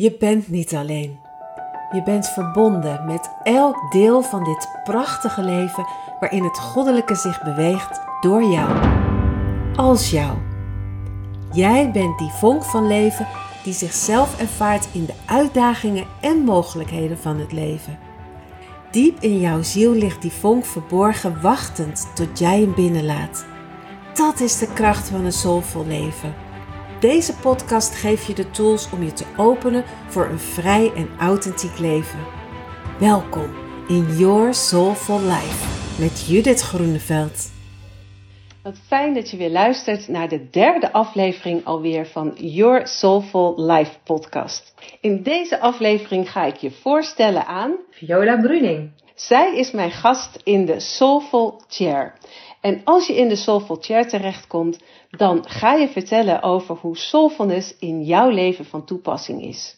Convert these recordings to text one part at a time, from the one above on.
Je bent niet alleen. Je bent verbonden met elk deel van dit prachtige leven waarin het goddelijke zich beweegt door jou. Als jou. Jij bent die vonk van leven die zichzelf ervaart in de uitdagingen en mogelijkheden van het leven. Diep in jouw ziel ligt die vonk verborgen, wachtend tot jij hem binnenlaat. Dat is de kracht van een soulvol leven. Deze podcast geeft je de tools om je te openen voor een vrij en authentiek leven. Welkom in Your Soulful Life met Judith Groeneveld. Wat fijn dat je weer luistert naar de derde aflevering alweer van Your Soulful Life podcast. In deze aflevering ga ik je voorstellen aan Viola Bruning. Zij is mijn gast in de Soulful Chair. En als je in de Soulful Chair terechtkomt, dan ga je vertellen over hoe soulfulness in jouw leven van toepassing is.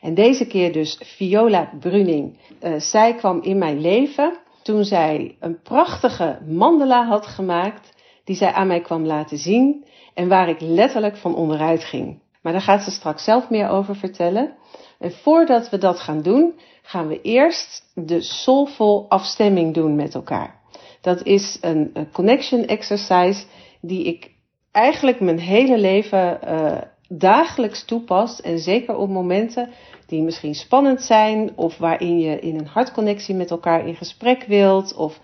En deze keer dus Viola Bruning. Uh, zij kwam in mijn leven toen zij een prachtige mandala had gemaakt, die zij aan mij kwam laten zien en waar ik letterlijk van onderuit ging. Maar daar gaat ze straks zelf meer over vertellen. En voordat we dat gaan doen, gaan we eerst de soulful afstemming doen met elkaar. Dat is een connection exercise die ik eigenlijk mijn hele leven uh, dagelijks toepast. En zeker op momenten die misschien spannend zijn of waarin je in een hartconnectie met elkaar in gesprek wilt. Of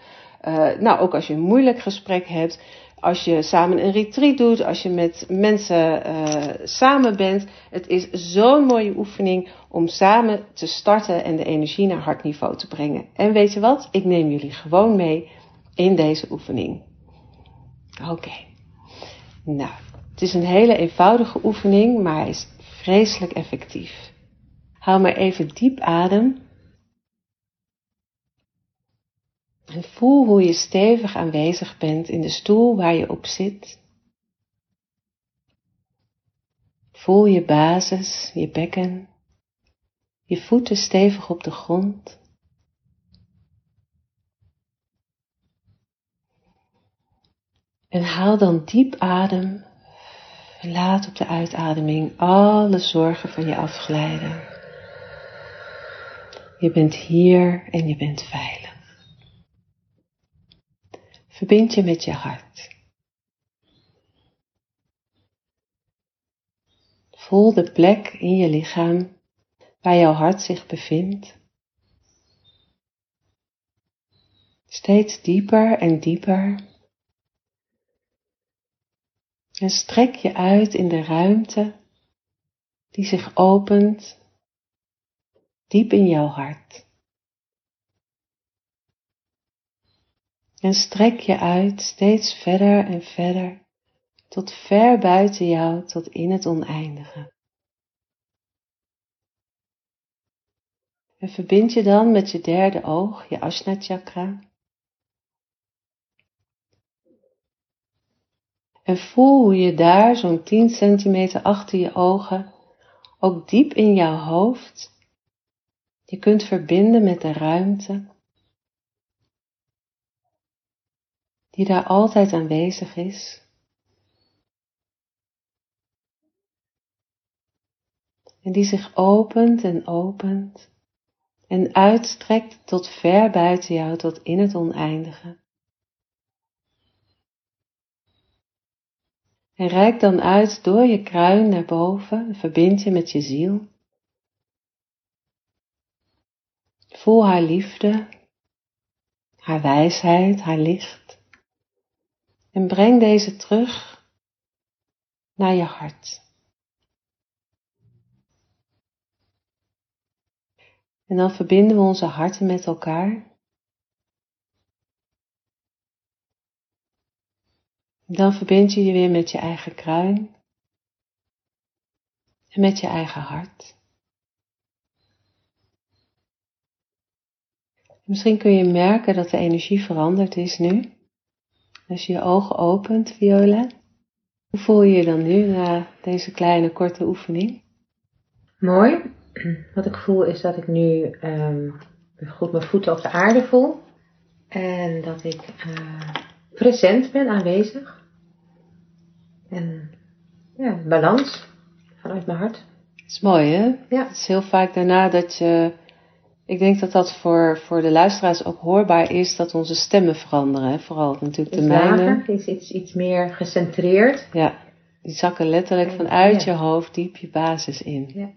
uh, nou, ook als je een moeilijk gesprek hebt. Als je samen een retreat doet, als je met mensen uh, samen bent. Het is zo'n mooie oefening om samen te starten en de energie naar hartniveau te brengen. En weet je wat? Ik neem jullie gewoon mee in deze oefening. Oké. Nou, het is een hele eenvoudige oefening, maar hij is vreselijk effectief. Haal maar even diep adem. En voel hoe je stevig aanwezig bent in de stoel waar je op zit. Voel je basis, je bekken, je voeten stevig op de grond. En haal dan diep adem. Laat op de uitademing alle zorgen van je afglijden. Je bent hier en je bent veilig. Verbind je met je hart. Voel de plek in je lichaam waar jouw hart zich bevindt. Steeds dieper en dieper en strek je uit in de ruimte die zich opent diep in jouw hart. En strek je uit steeds verder en verder tot ver buiten jou, tot in het oneindige. En verbind je dan met je derde oog, je Ashna chakra. En voel hoe je daar zo'n 10 centimeter achter je ogen, ook diep in jouw hoofd, je kunt verbinden met de ruimte die daar altijd aanwezig is. En die zich opent en opent en uitstrekt tot ver buiten jou, tot in het oneindige. En reik dan uit door je kruin naar boven, verbind je met je ziel. Voel haar liefde, haar wijsheid, haar licht. En breng deze terug naar je hart. En dan verbinden we onze harten met elkaar. Dan verbind je je weer met je eigen kruin en met je eigen hart. Misschien kun je merken dat de energie veranderd is nu. Als je je ogen opent, Viola. Hoe voel je je dan nu na deze kleine korte oefening? Mooi. Wat ik voel is dat ik nu um, goed mijn voeten op de aarde voel. En dat ik uh, present ben, aanwezig. En ja, balans vanuit mijn hart. Het is mooi, hè? Ja. Het is heel vaak daarna dat je... Ik denk dat dat voor, voor de luisteraars ook hoorbaar is dat onze stemmen veranderen. Hè? Vooral natuurlijk de mijne. lager, iets, iets, iets meer gecentreerd. Ja, die zakken letterlijk vanuit Ja. je hoofd diep je basis in. Ja.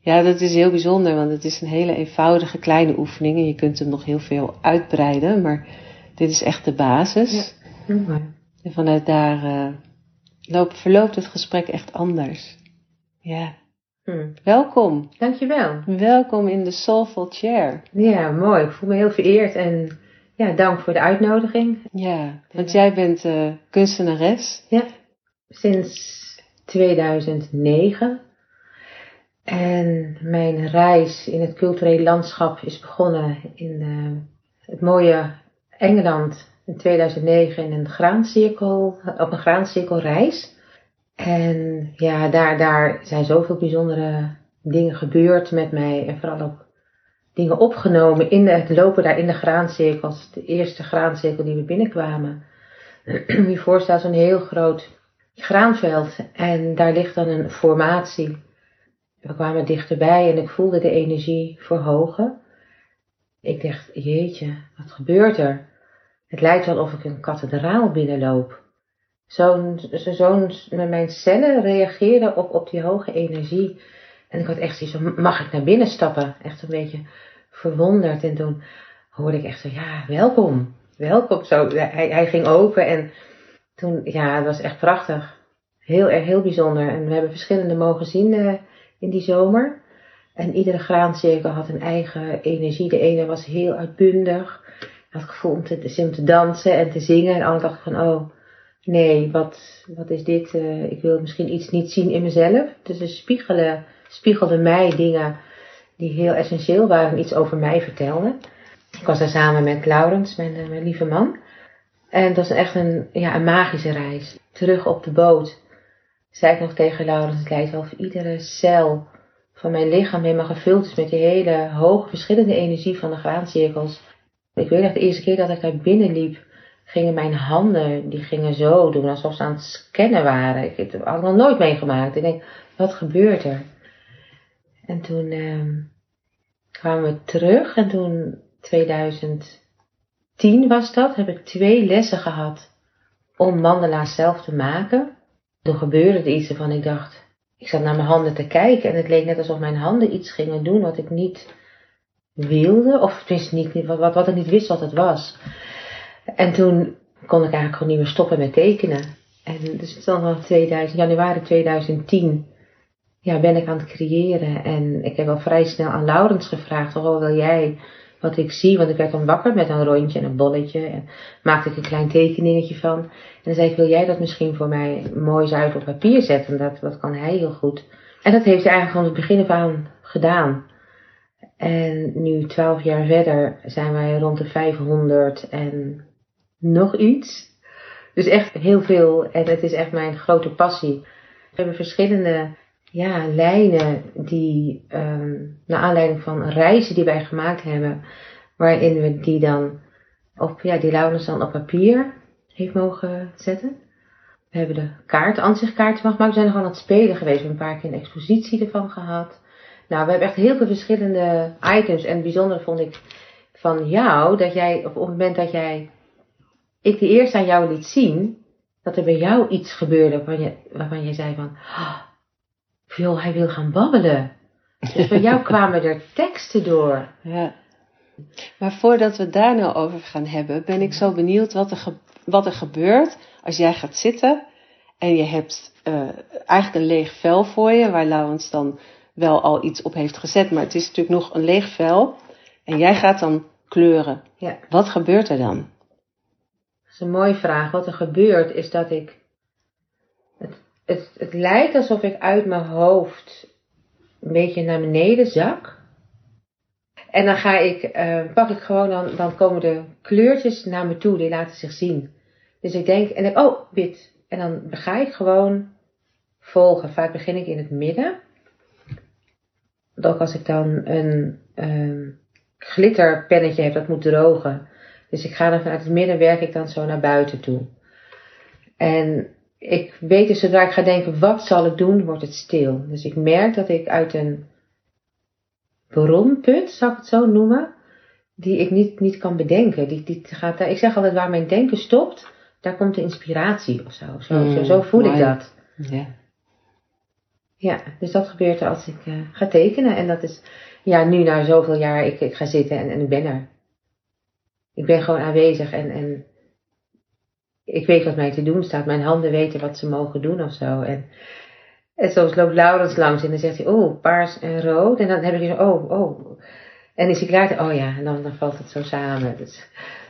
Ja, dat is heel bijzonder, want het is een hele eenvoudige kleine oefening en je kunt hem nog heel veel uitbreiden, maar dit is echt de basis. Ja. Mooi. En vanuit daar eh, loopt, verloopt het gesprek echt anders. Ja, Hm. welkom. Dankjewel. Welkom in de Soulful Chair. Ja, mooi. Ik voel me heel vereerd en ja, dank voor de uitnodiging. Ja, want jij bent eh kunstenares. Ja, sinds 2009. En mijn reis in het culturele landschap is begonnen in eh, het mooie Engeland in 2009 in een graancirkel, op een graancirkelreis. En ja, daar, daar zijn zoveel bijzondere dingen gebeurd met mij en vooral ook dingen opgenomen in het lopen daar in de graancirkels. De eerste graancirkel die we binnenkwamen. Je voorstelt zo'n heel groot graanveld en daar ligt dan een formatie. We kwamen dichterbij en ik voelde de energie verhogen. Ik dacht, jeetje, wat gebeurt er? Het lijkt wel of ik een kathedraal binnenloop. Zo'n, zo- zo'n, mijn cellen reageerden op, op die hoge energie. En ik had echt zoiets van, mag ik naar binnen stappen? Echt een beetje verwonderd. En toen hoorde ik echt zo, ja, welkom. Welkom. Zo, hij, hij ging open en toen, ja, het was echt prachtig. Heel erg, heel bijzonder. En we hebben verschillende mogen zien eh, in die zomer. En iedere graancirkel had een eigen energie. De ene was heel uitbundig. Het gevoel om te, om te dansen en te zingen. En andere dacht ik van, oh, nee, wat, wat is dit? Eh, ik wil misschien iets niet zien in mezelf. Dus ze spiegelen, spiegelden mij dingen die heel essentieel waren en iets over mij vertelden. Ik was daar samen met Laurens, mijn, eh, mijn lieve man. En het was echt een, ja, een magische reis. Terug op de boot zei ik nog tegen Laurens, het lijkt wel of iedere cel van mijn lichaam helemaal gevuld is met die hele hoge verschillende energie van de graancirkels. Ik weet nog de eerste keer dat ik daar binnen liep, gingen mijn handen, die gingen zo doen, alsof ze aan het scannen waren. Ik het had ik nog nooit meegemaakt. Ik denk, wat gebeurt er? En toen ehm, kwamen we terug en toen 2010 was dat, heb ik twee lessen gehad om mandala's zelf te maken. Toen gebeurde er iets waarvan ik dacht, ik zat naar mijn handen te kijken en het leek net alsof mijn handen iets gingen doen wat ik niet wilde, of tenminste niet, wat, wat, ik niet wist wat het was. En toen kon ik eigenlijk gewoon niet meer stoppen met tekenen. En dus dan wel 2000, januari 2010 ja, ben ik aan het creëren. En ik heb al vrij snel aan Laurens gevraagd, oh, wil jij wat ik zie? Want ik werd dan wakker met een rondje en een bolletje. En maakte ik een klein tekeningetje van. En dan zei ik, wil jij dat misschien voor mij mooi uit op papier zetten? Dat, dat kan hij heel goed. En dat heeft hij eigenlijk van het begin af aan gedaan. En nu, twaalf jaar verder, zijn wij rond de 500 en nog iets. Dus echt heel veel. En het is echt mijn grote passie. We hebben verschillende ja, lijnen die, ehm naar aanleiding van reizen die wij gemaakt hebben, waarin we die dan op, ja, die Laurens dan op papier heeft mogen zetten. We hebben de kaart, ansichtkaarten van gemaakt. We zijn nog aan het spelen geweest. We hebben een paar keer een expositie ervan gehad. Nou, we hebben echt heel veel verschillende items. En het bijzondere vond ik van jou, dat jij op het moment dat jij, ik de eerste aan jou liet zien, dat er bij jou iets gebeurde waarvan je, waarvan je zei van, "Ah, joh, hij wil gaan babbelen. Dus bij jou kwamen er teksten door. Ja. Maar voordat we daar nou over gaan hebben, ben ik zo benieuwd wat er, ge- wat er gebeurt als jij gaat zitten en je hebt eh, eigenlijk een leeg vel voor je, waar Laurens dan wel al iets op heeft gezet, maar het is natuurlijk nog een leeg vel. En jij gaat dan kleuren. Ja. Wat gebeurt er dan? Dat is een mooie vraag. Wat er gebeurt is dat ik. Het, het, het lijkt alsof ik uit mijn hoofd een beetje naar beneden zak. En dan ga ik, eh, pak ik gewoon, dan, dan komen de kleurtjes naar me toe, die laten zich zien. Dus ik denk, en ik, oh, wit. En dan ga ik gewoon volgen. Vaak begin ik in het midden. Want Ook als ik dan een ehm, glitterpennetje heb, dat moet drogen. Dus ik ga dan vanuit het midden, werk ik dan zo naar buiten toe. En ik weet dus zodra ik ga denken, wat zal ik doen, wordt het stil. Dus ik merk dat ik uit een bronput, zal ik het zo noemen, die ik niet, niet kan bedenken. Die, die gaat, ik zeg altijd, waar mijn denken stopt, daar komt de inspiratie of zo. Zo, Mm, zo, zo voel ik dat. Ja. Ja, dus dat gebeurt er als ik eh, ga tekenen. En dat is, ja, nu na zoveel jaar, ik, ik ga zitten en, en ik ben er. Ik ben gewoon aanwezig en, en ik weet wat mij te doen staat. Mijn handen weten wat ze mogen doen of zo. En, en soms loopt Laurens langs en dan zegt hij, oh, paars en rood. En dan heb ik zo, oh, oh. En is hij klaar? Oh ja, en dan, dan valt het zo samen. Dus,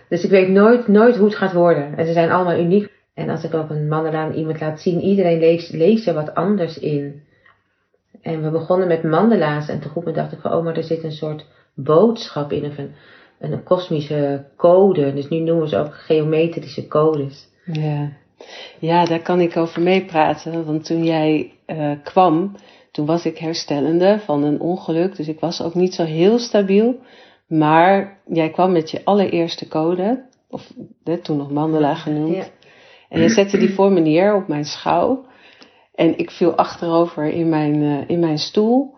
dus ik weet nooit, nooit hoe het gaat worden. En ze zijn allemaal uniek. En als ik ook een mandala aan iemand laat zien, iedereen leest, leest er wat anders in. En we begonnen met mandala's en toen dacht ik van, oh, maar er zit een soort boodschap in of een, een kosmische code. Dus nu noemen ze ook geometrische codes. Ja. ja, daar kan ik over meepraten. Want toen jij eh, kwam, toen was ik herstellende van een ongeluk. Dus ik was ook niet zo heel stabiel. Maar jij kwam met je allereerste code, of hè, toen nog mandala genoemd. Ja. En je zette die voor me neer op mijn schouw. En ik viel achterover in mijn, eh, in mijn stoel.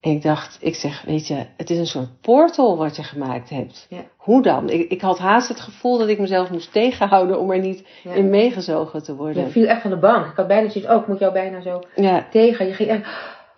En ik dacht, ik zeg, weet je, het is een soort portal wat je gemaakt hebt. Ja. Hoe dan? Ik, ik had haast het gevoel dat ik mezelf moest tegenhouden om er niet Ja. in meegezogen te Je worden. viel echt van de bank. Ik had bijna zoiets, oh, ik moet jou bijna zo Ja, tegen. Je ging echt,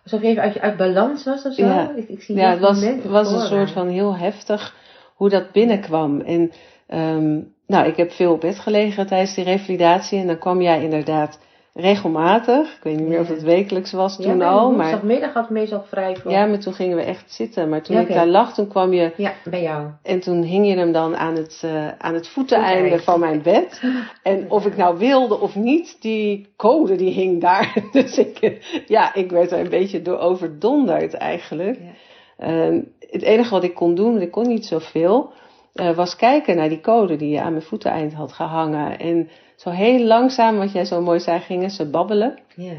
alsof je even uit, uit balans was of zo. Ja. Ik, ik zie ja het was, was een soort van heel heftig hoe dat binnenkwam. En ehm, nou, ik heb veel op bed gelegen tijdens die revalidatie. En dan kwam jij inderdaad regelmatig. Ik weet niet meer of het wekelijks was toen al. Maar woensdagmiddag had ik meestal vrij voor. Ja, maar toen gingen we echt zitten. Maar toen Ja, ik daar lag, toen kwam je... Ja, bij jou. En toen hing je hem dan aan het, eh, aan het voeteneinde van mijn bed. En of ik nou wilde of niet, die code die hing daar. Dus ik, ja, ik werd er een beetje door overdonderd eigenlijk. Ja. Eh, het enige wat ik kon doen, want ik kon niet zoveel, eh, was kijken naar die code die je aan mijn voeteneind had gehangen. En zo heel langzaam, wat jij zo mooi zei, gingen ze babbelen. Ja.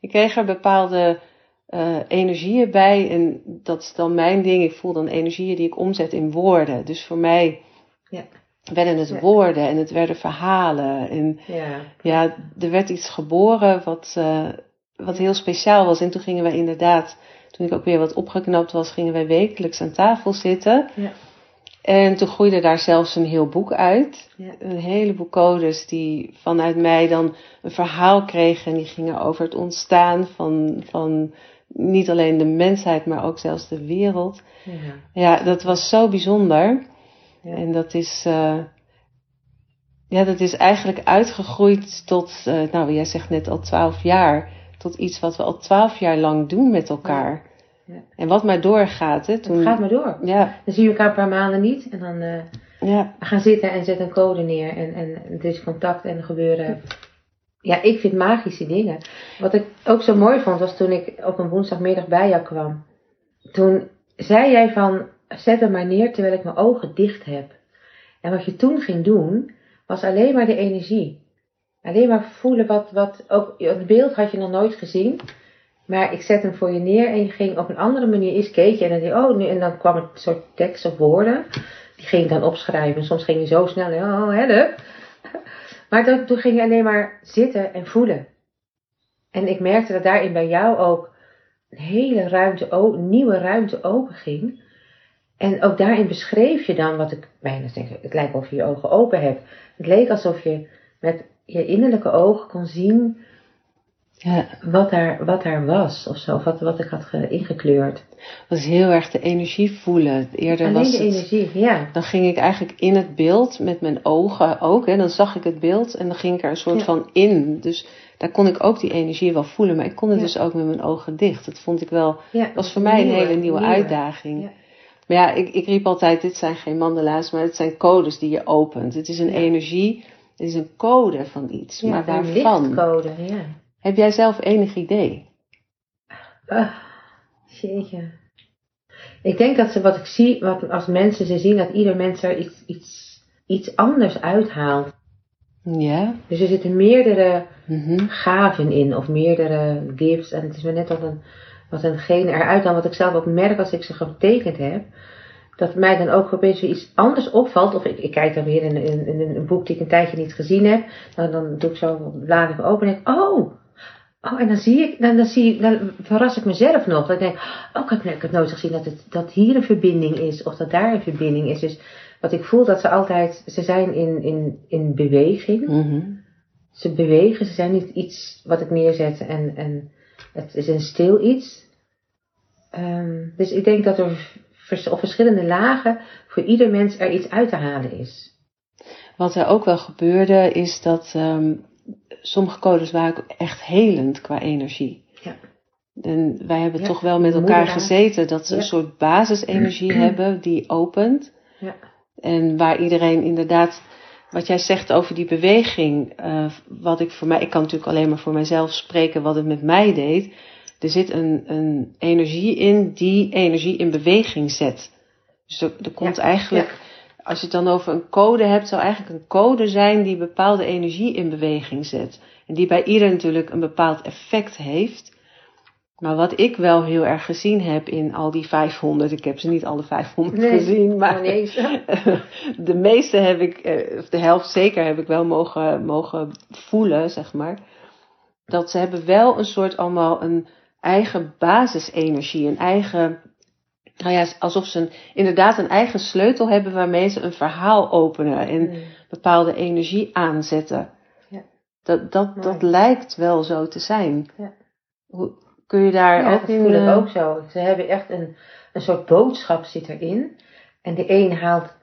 Ik kreeg er bepaalde eh, energieën bij. En dat is dan mijn ding. Ik voel dan energieën die ik omzet in woorden. Dus voor mij Ja. werden het Ja. woorden en het werden verhalen. En Ja. ja, er werd iets geboren wat, eh, wat heel speciaal was. En toen gingen wij inderdaad, toen ik ook weer wat opgeknapt was, gingen wij wekelijks aan tafel zitten. Ja. En toen groeide daar zelfs een heel boek uit. Ja. Een heleboel codes die vanuit mij dan een verhaal kregen. En die gingen over het ontstaan van, van niet alleen de mensheid, maar ook zelfs de wereld. Ja. Ja, dat was zo bijzonder. Ja. En dat is, eh, ja, dat is eigenlijk uitgegroeid tot, eh, nou, jij zegt net al twaalf jaar. Tot iets wat we al twaalf jaar lang doen met elkaar. Ja. En wat maar doorgaat, hè. Toen, Het gaat maar door. Ja, Dan zie je elkaar een paar maanden niet. En dan eh, ja, we gaan zitten en zet een code neer. En, en er is contact en er gebeuren... Ja, ik vind magische dingen. Wat ik ook zo mooi vond, was toen ik op een woensdagmiddag bij jou kwam. Toen zei jij van, zet hem maar neer terwijl ik mijn ogen dicht heb. En wat je toen ging doen, was alleen maar de energie. Alleen maar voelen wat, wat ook, het beeld had je nog nooit gezien. Maar ik zet hem voor je neer en je ging op een andere manier eens keek je en dan, je, oh, nu, en dan kwam een soort tekst of woorden. Die ging ik dan opschrijven. Soms ging je zo snel, oh, help. Maar dan, toen ging je alleen maar zitten en voelen. En ik merkte dat daarin bij jou ook een hele ruimte, nieuwe ruimte open ging. En ook daarin beschreef je dan wat ik bijna denk, het lijkt of je je ogen open hebt. Het leek alsof je met je innerlijke ogen kon zien ja. wat daar, wat daar was of zo. Of wat, wat ik had ge- ingekleurd. Dat is heel erg de energie voelen. Eerder Alleen was de het, energie, ja. dan ging ik eigenlijk in het beeld met mijn ogen ook. Hè, dan zag ik het beeld en dan ging ik er een soort Ja. van in. Dus daar kon ik ook die energie wel voelen. Maar ik kon het Ja. dus ook met mijn ogen dicht. Dat vond ik wel, ja was voor mij een hele nieuwe, uitdaging. Ja. Maar ja, ik, ik riep altijd, dit zijn geen mandala's, maar het zijn codes die je opent. Het is een energie, het is een code van iets. Ja, maar een waarvan? lichtcode, ja. Heb jij zelf enig idee? Ah, jeetje. Ik denk dat ze wat ik zie, wat als mensen ze zien, dat ieder mens er iets, iets, iets anders uithaalt. Ja? Dus er zitten meerdere Mhm. gaven in, of meerdere gifts. En het is maar net wat een, wat eengene eruit dan, wat ik zelf ook merk als ik ze getekend heb. dat mij dan ook opeens weer iets anders opvalt. Of ik, ik kijk dan weer in, in, in een boek die ik een tijdje niet gezien heb. Dan, dan doe ik zo, laat ik open en denk oh, oh, en dan zie ik, dan, dan, zie ik, dan verras ik mezelf nog. Dat ik denk, oh, ik heb, ik heb nooit gezien dat, het, dat hier een verbinding is. Of dat daar een verbinding is. Dus wat ik voel dat ze altijd, ze zijn in, in, in beweging. Mhm. Ze bewegen, ze zijn niet iets wat ik neerzet en, en het is een stil iets. Ehm, dus ik denk dat er vers- op verschillende lagen voor ieder mens er iets uit te halen is. Wat er ook wel gebeurde is dat ehm, sommige codes waren ook echt helend qua energie. Ja. En wij hebben Ja, toch wel met elkaar gezeten dat ze een soort basisenergie hebben die opent. Ja. En waar iedereen inderdaad, wat jij zegt over die beweging, eh, wat ik voor mij, ik kan natuurlijk alleen maar voor mijzelf spreken wat het met mij deed. Er zit een, een energie in die energie in beweging zet. Dus er, er komt eigenlijk, als je het dan over een code hebt, zou eigenlijk een code zijn die bepaalde energie in beweging zet. En die bij ieder natuurlijk een bepaald effect heeft. Maar wat ik wel heel erg gezien heb in al die 500, ik heb ze niet alle 500 Nee, gezien, maar nee. de meeste heb ik, eh, of de helft zeker heb ik wel mogen, mogen voelen, zeg maar. Dat ze hebben wel een soort allemaal een eigen basisenergie, een eigen, nou ja, alsof ze een, inderdaad een eigen sleutel hebben waarmee ze een verhaal openen en Mm. bepaalde energie aanzetten. Ja. Dat, dat, Mooi. dat lijkt wel zo te zijn. Ja. Hoe, kun je daar Ja, ook dat in... voel ik ook zo. Ze hebben echt een, een soort boodschap zit erin. En de een haalt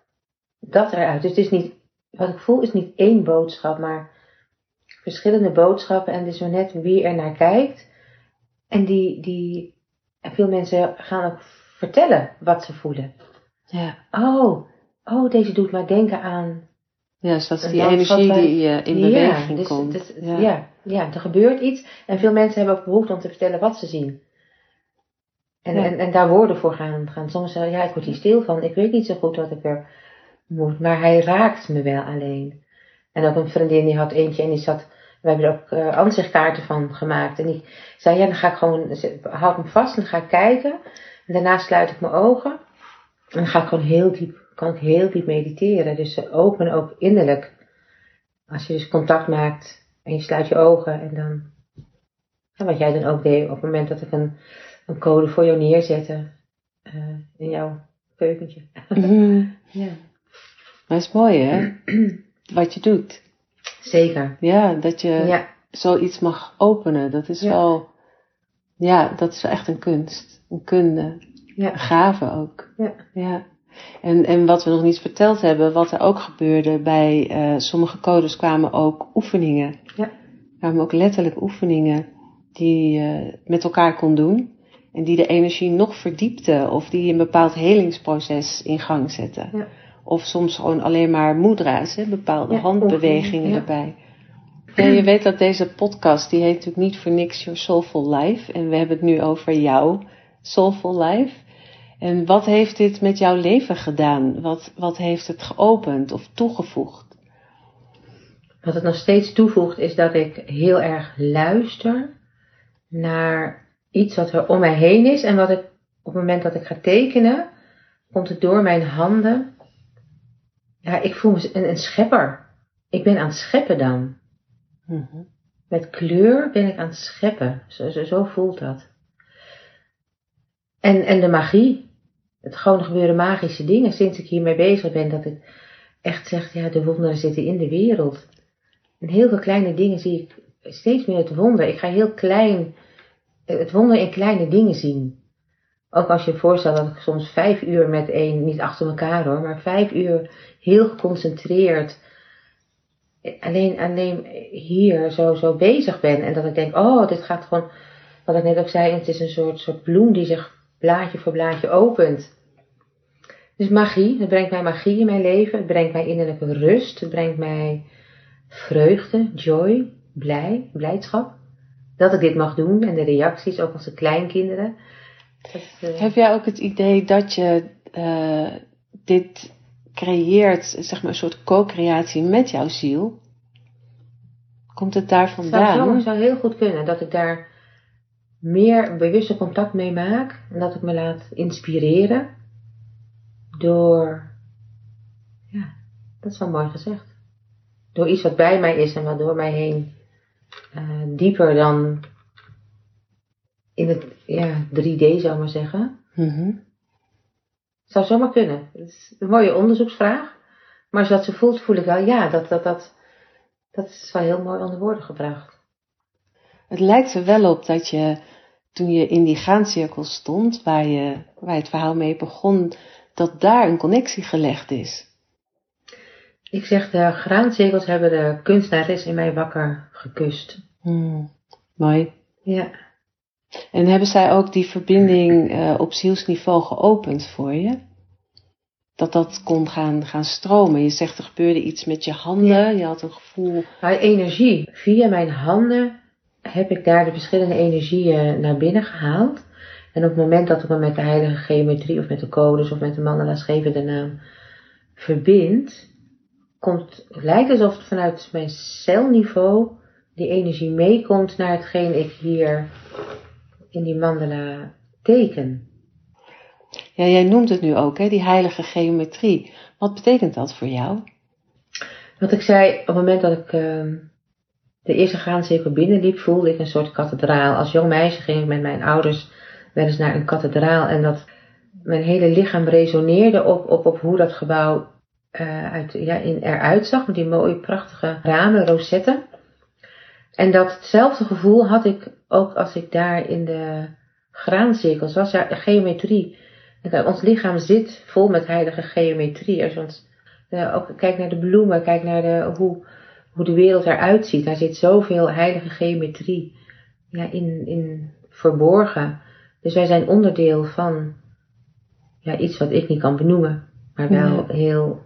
dat eruit. Dus het is niet, wat ik voel is niet één boodschap, maar verschillende boodschappen. En het is zo net wie er naar kijkt. En die, die, en veel mensen gaan ook vertellen wat ze voelen. Ja, Oh, oh, deze doet mij denken aan ja dus dat is die energie wij- die eh, in Ja, beweging dus komt. ja. ja. Ja, er gebeurt iets. En veel mensen hebben ook behoefte om te vertellen wat ze zien. En, Ja. en, en daar woorden voor gaan. gaan. Soms zeggen, ja, ik word hier stil van. Ik weet niet zo goed wat ik er moet. Maar hij raakt me wel alleen. En ook een vriendin die had eentje en die zat... We hebben er ook eh ansichtkaarten van gemaakt. En die zei, ja, dan ga ik gewoon... Houd me vast en dan ga ik kijken. Daarna sluit ik mijn ogen. En dan ga ik gewoon heel diep... Kan ik heel diep mediteren. Dus ze openen ook innerlijk. Als je dus contact maakt en je sluit je ogen en dan, en wat jij dan ook deed op het moment dat ik een, een code voor jou neerzette eh, in jouw keukentje. Mhm. Ja. Maar het is mooi hè, wat je doet. Zeker. Ja, dat je Ja, zoiets mag openen. Dat is Ja. wel, ja, dat is wel echt een kunst. Een kunde. ja, Een gave ook. ja. Ja. En, en wat we nog niet verteld hebben, wat er ook gebeurde bij eh, sommige codes kwamen ook oefeningen. Ja. kwamen ook letterlijk oefeningen die je met elkaar kon doen. En die de energie nog verdiepten of die een bepaald helingsproces in gang zetten. Ja. Of soms gewoon alleen maar moedra's, hè, bepaalde Ja, handbewegingen ja. erbij. Ja, je weet dat deze podcast, die heet natuurlijk niet voor niks Your Soulful Life. En we hebben het nu over jouw Soulful Life. En wat heeft dit met jouw leven gedaan? Wat, wat heeft het geopend of toegevoegd? Wat het nog steeds toevoegt is dat ik heel erg luister naar iets wat er om mij heen is. En wat ik op het moment dat ik ga tekenen, komt het door mijn handen. Ja, ik voel me een, een schepper. Ik ben aan het scheppen dan. Mhm. Met kleur ben ik aan het scheppen. Zo, zo, zo voelt dat. En, en de magie. Het gewoon gebeuren magische dingen. Sinds ik hiermee bezig ben, dat ik echt zeg, ja, de wonderen zitten in de wereld. En heel veel kleine dingen zie ik steeds meer het wonder. Ik ga heel klein, het wonder in kleine dingen zien. Ook als je voorstelt dat ik soms vijf uur met één, niet achter elkaar hoor, maar vijf uur heel geconcentreerd alleen, alleen hier zo, zo bezig ben. En dat ik denk, oh, dit gaat gewoon, wat ik net ook zei, het is een soort, soort bloem die zich blaadje voor blaadje opent. Dus magie, het brengt mij magie in mijn leven. Het brengt mij innerlijke rust. Het brengt mij vreugde, joy, blij, blijdschap. Dat ik dit mag doen en de reacties, ook als de kleinkinderen. Dat, eh, Heb jij ook het idee dat je eh, dit creëert, zeg maar een soort co-creatie met jouw ziel? Komt het daar vandaan? zou, zou heel goed kunnen dat ik daar meer bewuste contact mee maak. En dat ik me laat inspireren door, ja, dat is wel mooi gezegd. Door iets wat bij mij is en wat door mij heen uh, dieper dan in het ja, 3D zou ik maar zeggen. Mm Zou zomaar kunnen. Het is een mooie onderzoeksvraag. Maar als je dat zo voelt, voel ik wel, ja, dat, dat, dat, dat is wel heel mooi onder woorden gebracht. Het lijkt er wel op dat je, toen je in die graancirkel stond, waar je, waar het verhaal mee begon, dat daar een connectie gelegd is. Ik zeg, de graancirkels hebben de kunstenares in mij wakker gekust. Hmm, mooi. Ja. En hebben zij ook die verbinding uh, op zielsniveau geopend voor je? Dat dat kon gaan, gaan stromen. Je zegt er gebeurde iets met je handen. Je had een gevoel. Nou, energie. Via mijn handen heb ik daar de verschillende energieën naar binnen gehaald. En op het moment dat ik me met de heilige geometrie of met de codes of met de mandala's geven de naam verbind, komt, het lijkt alsof het vanuit mijn celniveau die energie meekomt naar hetgeen ik hier in die mandala teken. Ja, jij noemt het nu ook, hè, die heilige geometrie. Wat betekent dat voor jou? Wat ik zei, op het moment dat ik uh, de eerste graancirkel binnenliep, voelde ik een soort kathedraal. Als jong meisje ging ik met mijn ouders wel eens naar een kathedraal en dat mijn hele lichaam resoneerde op, op, op hoe dat gebouw uh, uit, ja, in, eruit zag, met die mooie prachtige ramen, rosetten. En datzelfde gevoel had ik ook als ik daar in de graancirkels was. Ja, geometrie. Ons lichaam zit vol met heilige geometrie. Als ons, uh, ook kijk naar de bloemen, kijk naar de, hoe, hoe de wereld eruit ziet. Daar zit zoveel heilige geometrie ja, in, in verborgen. Dus wij zijn onderdeel van ja, iets wat ik niet kan benoemen, maar wel heel,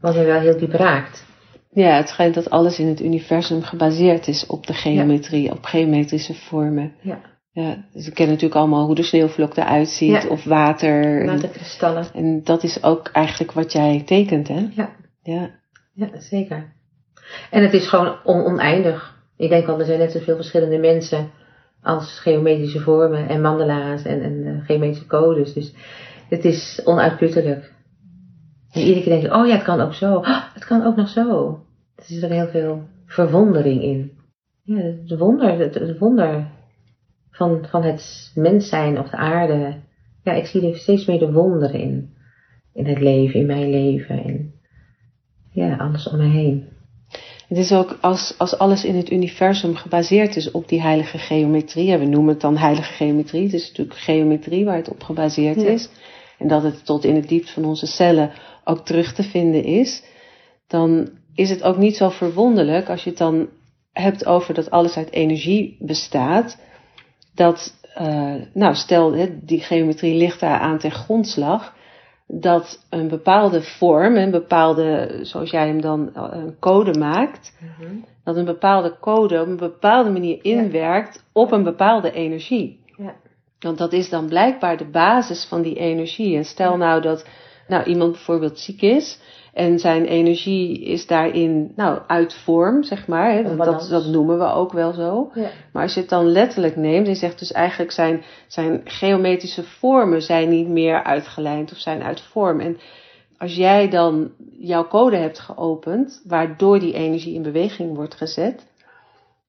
wat mij wel heel diep raakt. Ja, het schijnt dat alles in het universum gebaseerd is op de geometrie, op geometrische vormen. Ja. Ja, dus we kennen natuurlijk allemaal hoe de sneeuwvlok eruit ziet, of water. Waterkristallen. En, en dat is ook eigenlijk wat jij tekent, hè? Ja. Ja, ja zeker. En het is gewoon on oneindig. Ik denk al, er zijn net zoveel verschillende mensen als geometrische vormen en mandala's en, en uh, geometrische codes. Dus het is onuitputtelijk. En iedere keer denk ik, oh ja, het kan ook zo. Oh, het kan ook nog zo. Er zit er heel veel verwondering in. Ja, het wonder, het, wonder van, van het mens zijn op de aarde. Ja, ik zie er steeds meer de wonderen in. In het leven, in mijn leven. En ja, alles om me heen. Het is ook als, als alles in het universum gebaseerd is op die heilige geometrie. we noemen het dan heilige geometrie. Het is natuurlijk geometrie waar het op gebaseerd is. En dat het tot in het diepst van onze cellen ook terug te vinden is. Dan is het ook niet zo verwonderlijk als je het dan hebt over dat alles uit energie bestaat. Dat, uh, nou stel, die geometrie ligt daar aan ten grondslag dat een bepaalde vorm, een bepaalde, zoals jij hem dan een code maakt, mm-hmm. dat een bepaalde code op een bepaalde manier inwerkt op een bepaalde energie. Ja. Want dat is dan blijkbaar de basis van die energie. En stel nou dat nou, iemand bijvoorbeeld ziek is en zijn energie is daarin, nou, uit vorm, zeg maar. Hè, dat, dat noemen we ook wel zo. Ja. Maar als je het dan letterlijk neemt en zegt dus eigenlijk zijn, zijn geometrische vormen zijn niet meer uitgelijnd of zijn uit vorm. En als jij dan jouw code hebt geopend, waardoor die energie in beweging wordt gezet,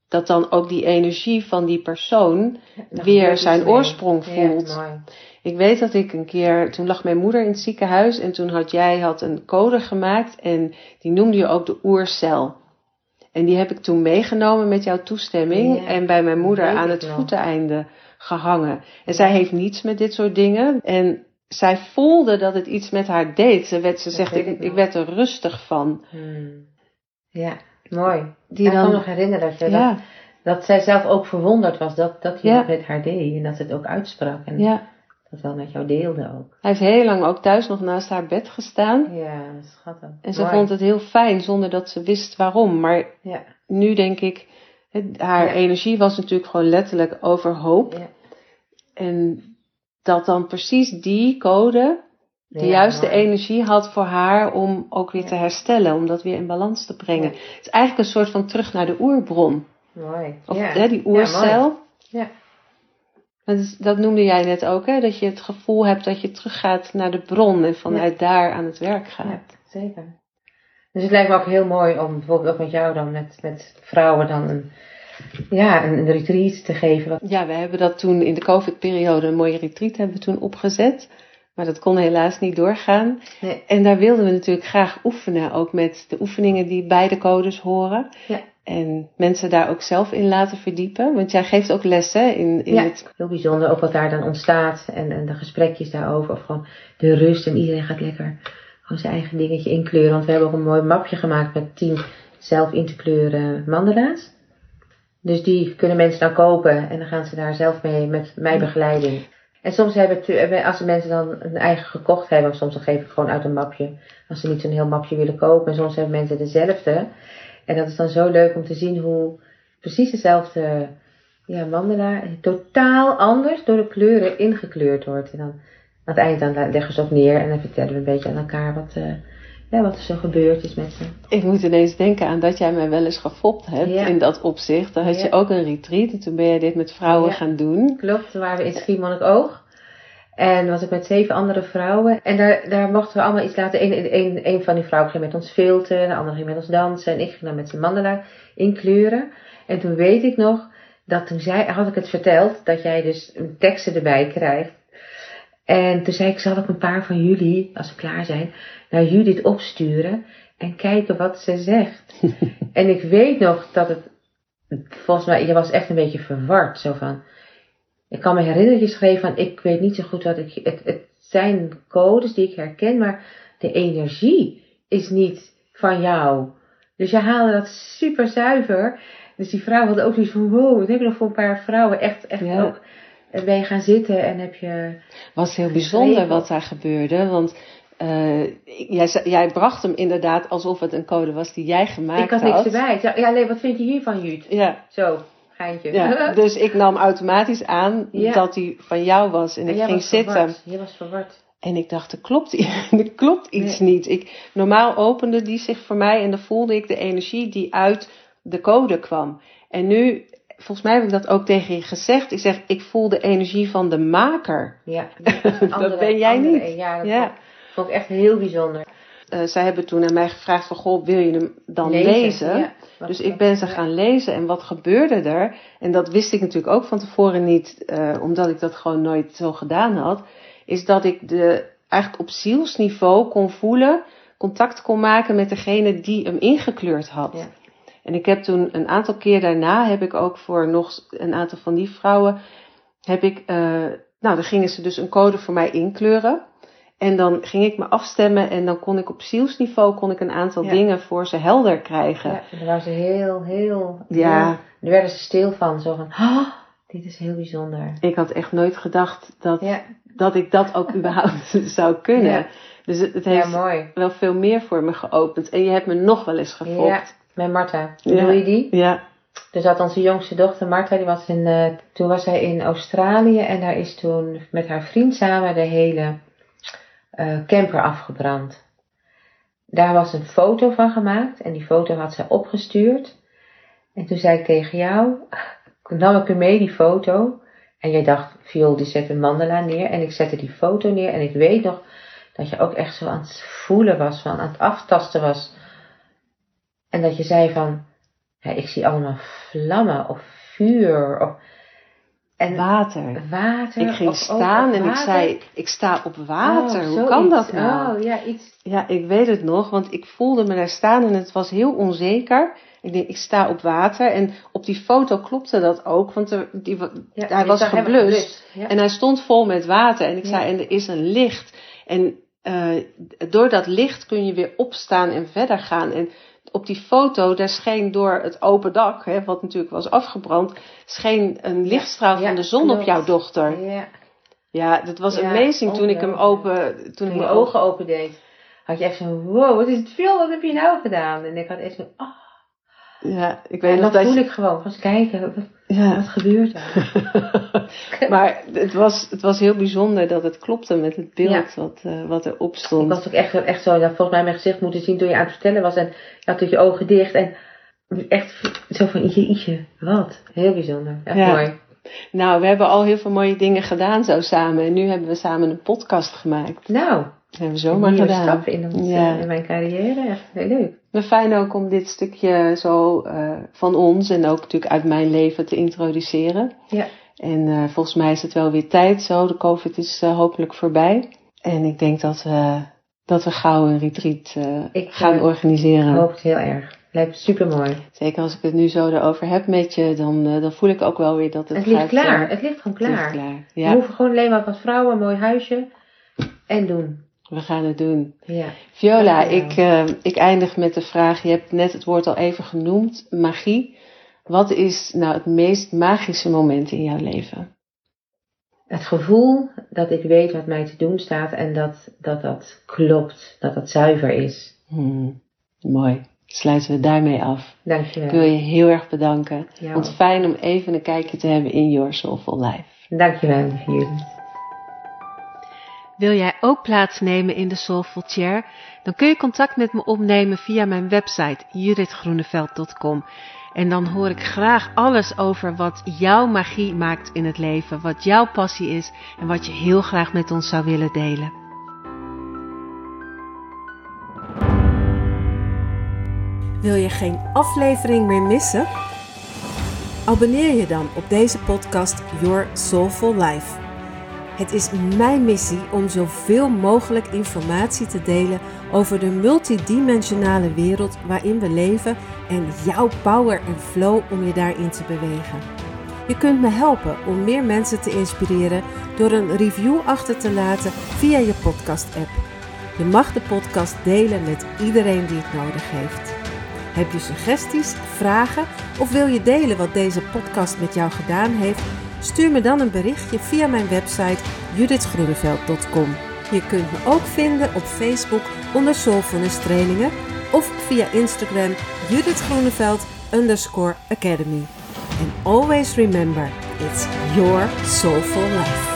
dat dan ook die energie van die persoon weer zijn oorsprong voelt. Ja, ik weet dat ik een keer, toen lag mijn moeder in het ziekenhuis en toen had jij had een code gemaakt en die noemde je ook de oercel. En die heb ik toen meegenomen met jouw toestemming Ja, en bij mijn moeder aan het voeteneinde gehangen. En zij heeft niets met dit soort dingen en zij voelde dat het iets met haar deed. Ze, werd, ze Dat zegt, ik, ik werd er rustig van. Hmm. Ja, mooi. Die ik kan dan- me nog herinneren dat, Ja, dat, dat zij zelf ook verwonderd was dat, dat hij Ja. met haar deed. En dat ze het ook uitsprak. En ja. Dat wel met jou deelde ook. Hij heeft heel lang ook thuis nog naast haar bed gestaan. Ja, schattig. En ze Mooi. vond het heel fijn zonder dat ze wist waarom. Maar Ja, nu denk ik, het- haar Ja. energie was natuurlijk gewoon letterlijk overhoop. ja. En dat dan precies die code de juiste energie had voor haar om ook weer te herstellen, om dat weer in balans te brengen. Het is eigenlijk een soort van terug naar de oerbron. Mooi. Of hè, die oercel. Ja. Dat, is, dat noemde jij net ook, hè? dat je het gevoel hebt dat je teruggaat naar de bron en vanuit daar aan het werk gaat. Ja, zeker. Dus het lijkt me ook heel mooi om bijvoorbeeld ook met jou dan, met, met vrouwen dan een, ja, een, een retreat te geven. Ja, we hebben dat toen in de COVID-periode, een mooie retreat hebben we toen opgezet. Maar dat kon helaas niet doorgaan. Nee. En daar wilden we natuurlijk graag oefenen, ook met de oefeningen die bij de codes horen. Ja. En mensen daar ook zelf in laten verdiepen. Want jij geeft ook lessen in, in ja, het... heel bijzonder. Ook wat daar dan ontstaat en, en de gesprekjes daarover. Of gewoon de rust en iedereen gaat lekker gewoon zijn eigen dingetje inkleuren. Want we hebben ook een mooi mapje gemaakt met tien zelf in te kleuren mandala's. Dus die kunnen mensen dan kopen en dan gaan ze daar zelf mee met mijn begeleiding. En soms hebben, als de mensen dan een eigen gekocht hebben, of soms dan geef ik gewoon uit een mapje. Als ze niet zo'n heel mapje willen kopen. En soms hebben mensen dezelfde. En dat is dan zo leuk om te zien hoe precies dezelfde ja, mandala totaal anders door de kleuren ingekleurd wordt. En dan aan het eind dan leggen ze ook neer en dan vertellen we een beetje aan elkaar wat, eh, ja, wat er zo gebeurd is met ze. Ik moet ineens denken aan dat jij mij wel eens gefopt hebt Ja. in dat opzicht. Dan had je ook een retreat en toen ben je dit met vrouwen Ja. gaan doen. Klopt, toen waren we in Schiermonnikoog. En was ik met zeven andere vrouwen. En daar, daar mochten we allemaal iets laten. Een, een, een van die vrouwen ging met ons filten, de andere ging met ons dansen. En ik ging dan met zijn mandala inkleuren. En toen weet ik nog, dat toen zei, had ik het verteld, dat jij dus teksten erbij krijgt. En toen zei ik, zal ik een paar van jullie, als ze klaar zijn, naar Judith opsturen. En kijken wat ze zegt. en ik weet nog dat het, volgens mij, je was echt een beetje verward. Zo van, ik kan me herinneren dat je schreef van, ik weet niet zo goed wat ik, het, het zijn codes die ik herken, maar de energie is niet van jou. Dus je haalde dat super zuiver. Dus die vrouw had ook zoiets van, wow, wat heb je nog voor een paar vrouwen echt, echt Ja. ook. En ben je gaan zitten en heb je, was heel bijzonder wat daar gebeurde. Want eh, jij, jij bracht hem inderdaad alsof het een code was die jij gemaakt ik had niks erbij. Ja, nee, wat vind je hiervan, Jut? Ja, Zo, geintje. ja. dus ik nam automatisch aan Ja. dat die van jou was. En, En ik ging zitten. verward. Je was verward. En ik dacht, er klopt, er klopt iets niet. Ik, normaal opende die zich voor mij en dan voelde ik de energie die uit de code kwam. En nu, volgens mij heb ik dat ook tegen je gezegd. Ik zeg, ik voel de energie van de maker. Ja, Dat ben jij niet. Ja, dat Ja. vond ik echt heel bijzonder. Eh, zij hebben toen aan mij gevraagd van, goh, wil je hem dan lezen? Ja, Dus ik ben ze gaan lezen en wat gebeurde er? En dat wist ik natuurlijk ook van tevoren niet, eh, omdat ik dat gewoon nooit zo gedaan had. Is dat ik de, eigenlijk op zielsniveau kon voelen, contact kon maken met degene die hem ingekleurd had. Ja. En ik heb toen een aantal keer daarna, heb ik ook voor nog een aantal van die vrouwen, heb ik, eh, nou dan gingen ze dus een code voor mij inkleuren. En dan ging ik me afstemmen en dan kon ik op zielsniveau kon ik een aantal Ja. dingen voor ze helder krijgen. Ja, en daar waren ze heel, heel... Ja. heel- daar werden ze stil van. Zo van, dit is heel bijzonder. Ik had echt nooit gedacht dat, Ja, dat ik dat ook überhaupt zou kunnen. Ja. Dus het, heeft mooi. wel veel meer voor me geopend. En je hebt me nog wel eens Ja, gefopt. met Marta. Doe je die? Ja. Dus had onze jongste dochter Marta, die was in, eh, toen was zij in Australië en daar is toen met haar vriend samen de hele eh, camper afgebrand. Daar was een foto van gemaakt en die foto had zij opgestuurd. En toen zei ik tegen jou, nam ik er mee die foto. En jij dacht, Viool die zet een mandala neer. En ik zette die foto neer en ik weet nog dat je ook echt zo aan het voelen was, van aan het aftasten was. En dat je zei van, ik zie allemaal vlammen of vuur of en Water. water. Ik ging of- staan en ik zei, ik sta op water. Oh, Hoe kan dat nou? Oh, ja, iets. Ja, ik weet het nog, want ik voelde me daar staan en het was heel onzeker. Ik denk, ik sta op water en op die foto klopte dat ook, want er, die, Ja, hij was geblust. Ja. En hij stond vol met water. En ik zei, en er is een licht. En eh, door dat licht kun je weer opstaan en verder gaan. En op die foto, daar scheen door het open dak, hè, wat natuurlijk was afgebrand, scheen een lichtstraal Ja, van de zon op jouw dochter. Ja. Ja, dat was Ja, amazing toen ik hem open, toen ik Toen mijn ogen open deed, had je echt zo, wow, wat is het veel, wat heb je nou gedaan? En ik had echt zo, ah. Ja, ik weet En nog dat voel je, ik gewoon, eens kijken, wat, ja. wat gebeurt er? maar het was, het was heel bijzonder dat het klopte met het beeld Ja. wat, eh, wat erop Ik stond. was ook echt, echt zo, dat volgens mij mijn gezicht moeten zien toen je aan het vertellen was. En je had je ogen dicht en echt zo van, ietsje, ietsje, wat? Heel bijzonder, echt Ja. mooi. Nou, we hebben al heel veel mooie dingen gedaan zo samen. En nu hebben we samen een podcast gemaakt. Nou, hebben we zomaar een gedaan. stap in, ons, Ja. in mijn carrière. Echt heel leuk. Maar fijn ook om dit stukje zo eh, van ons en ook natuurlijk uit mijn leven te introduceren. Ja. En eh, volgens mij is het wel weer tijd zo. De COVID is eh, hopelijk voorbij. En ik denk dat we, dat we gauw een retreat Ik, gaan organiseren. Ik hoop het heel erg. Lijkt super mooi. Zeker als ik het nu zo erover heb met je, dan, dan voel ik ook wel weer dat het, Het ligt gaat, klaar. Het ligt gewoon het ligt klaar. klaar. We Ja, hoeven gewoon alleen maar als vrouwen een mooi huisje en doen. We gaan het doen. Ja. Viola, Dankjewel. ik, eh, ik eindig met de vraag, je hebt net het woord al even genoemd, magie. Wat is nou het meest magische moment in jouw leven? Het gevoel dat ik weet wat mij te doen staat en dat dat, dat klopt. Dat dat zuiver is. Hmm, mooi. Sluiten we daarmee af. Ik wil Dankjewel. je heel erg bedanken. Ja. Want fijn om even een kijkje te hebben in Your Soulful Life. Dankjewel, Judith. Wil jij ook plaatsnemen in de Soulful Chair? Dan kun je contact met me opnemen via mijn website judithgroeneveld.com. En dan hoor ik graag alles over wat jouw magie maakt in het leven, wat jouw passie is en wat je heel graag met ons zou willen delen. Wil je geen aflevering meer missen? Abonneer je dan op deze podcast Your Soulful Life. Het is mijn missie om zoveel mogelijk informatie te delen over de multidimensionale wereld waarin we leven en jouw power en flow om je daarin te bewegen. Je kunt me helpen om meer mensen te inspireren door een review achter te laten via je podcast-app. Je mag de podcast delen met iedereen die het nodig heeft. Heb je suggesties, vragen of wil je delen wat deze podcast met jou gedaan heeft? Stuur me dan een berichtje via mijn website judithgroeneveld.com. Je kunt me ook vinden op Facebook onder Soulfulness Trainingen of via Instagram Judith Groeneveld underscore Academy. And always remember, it's your soulful life.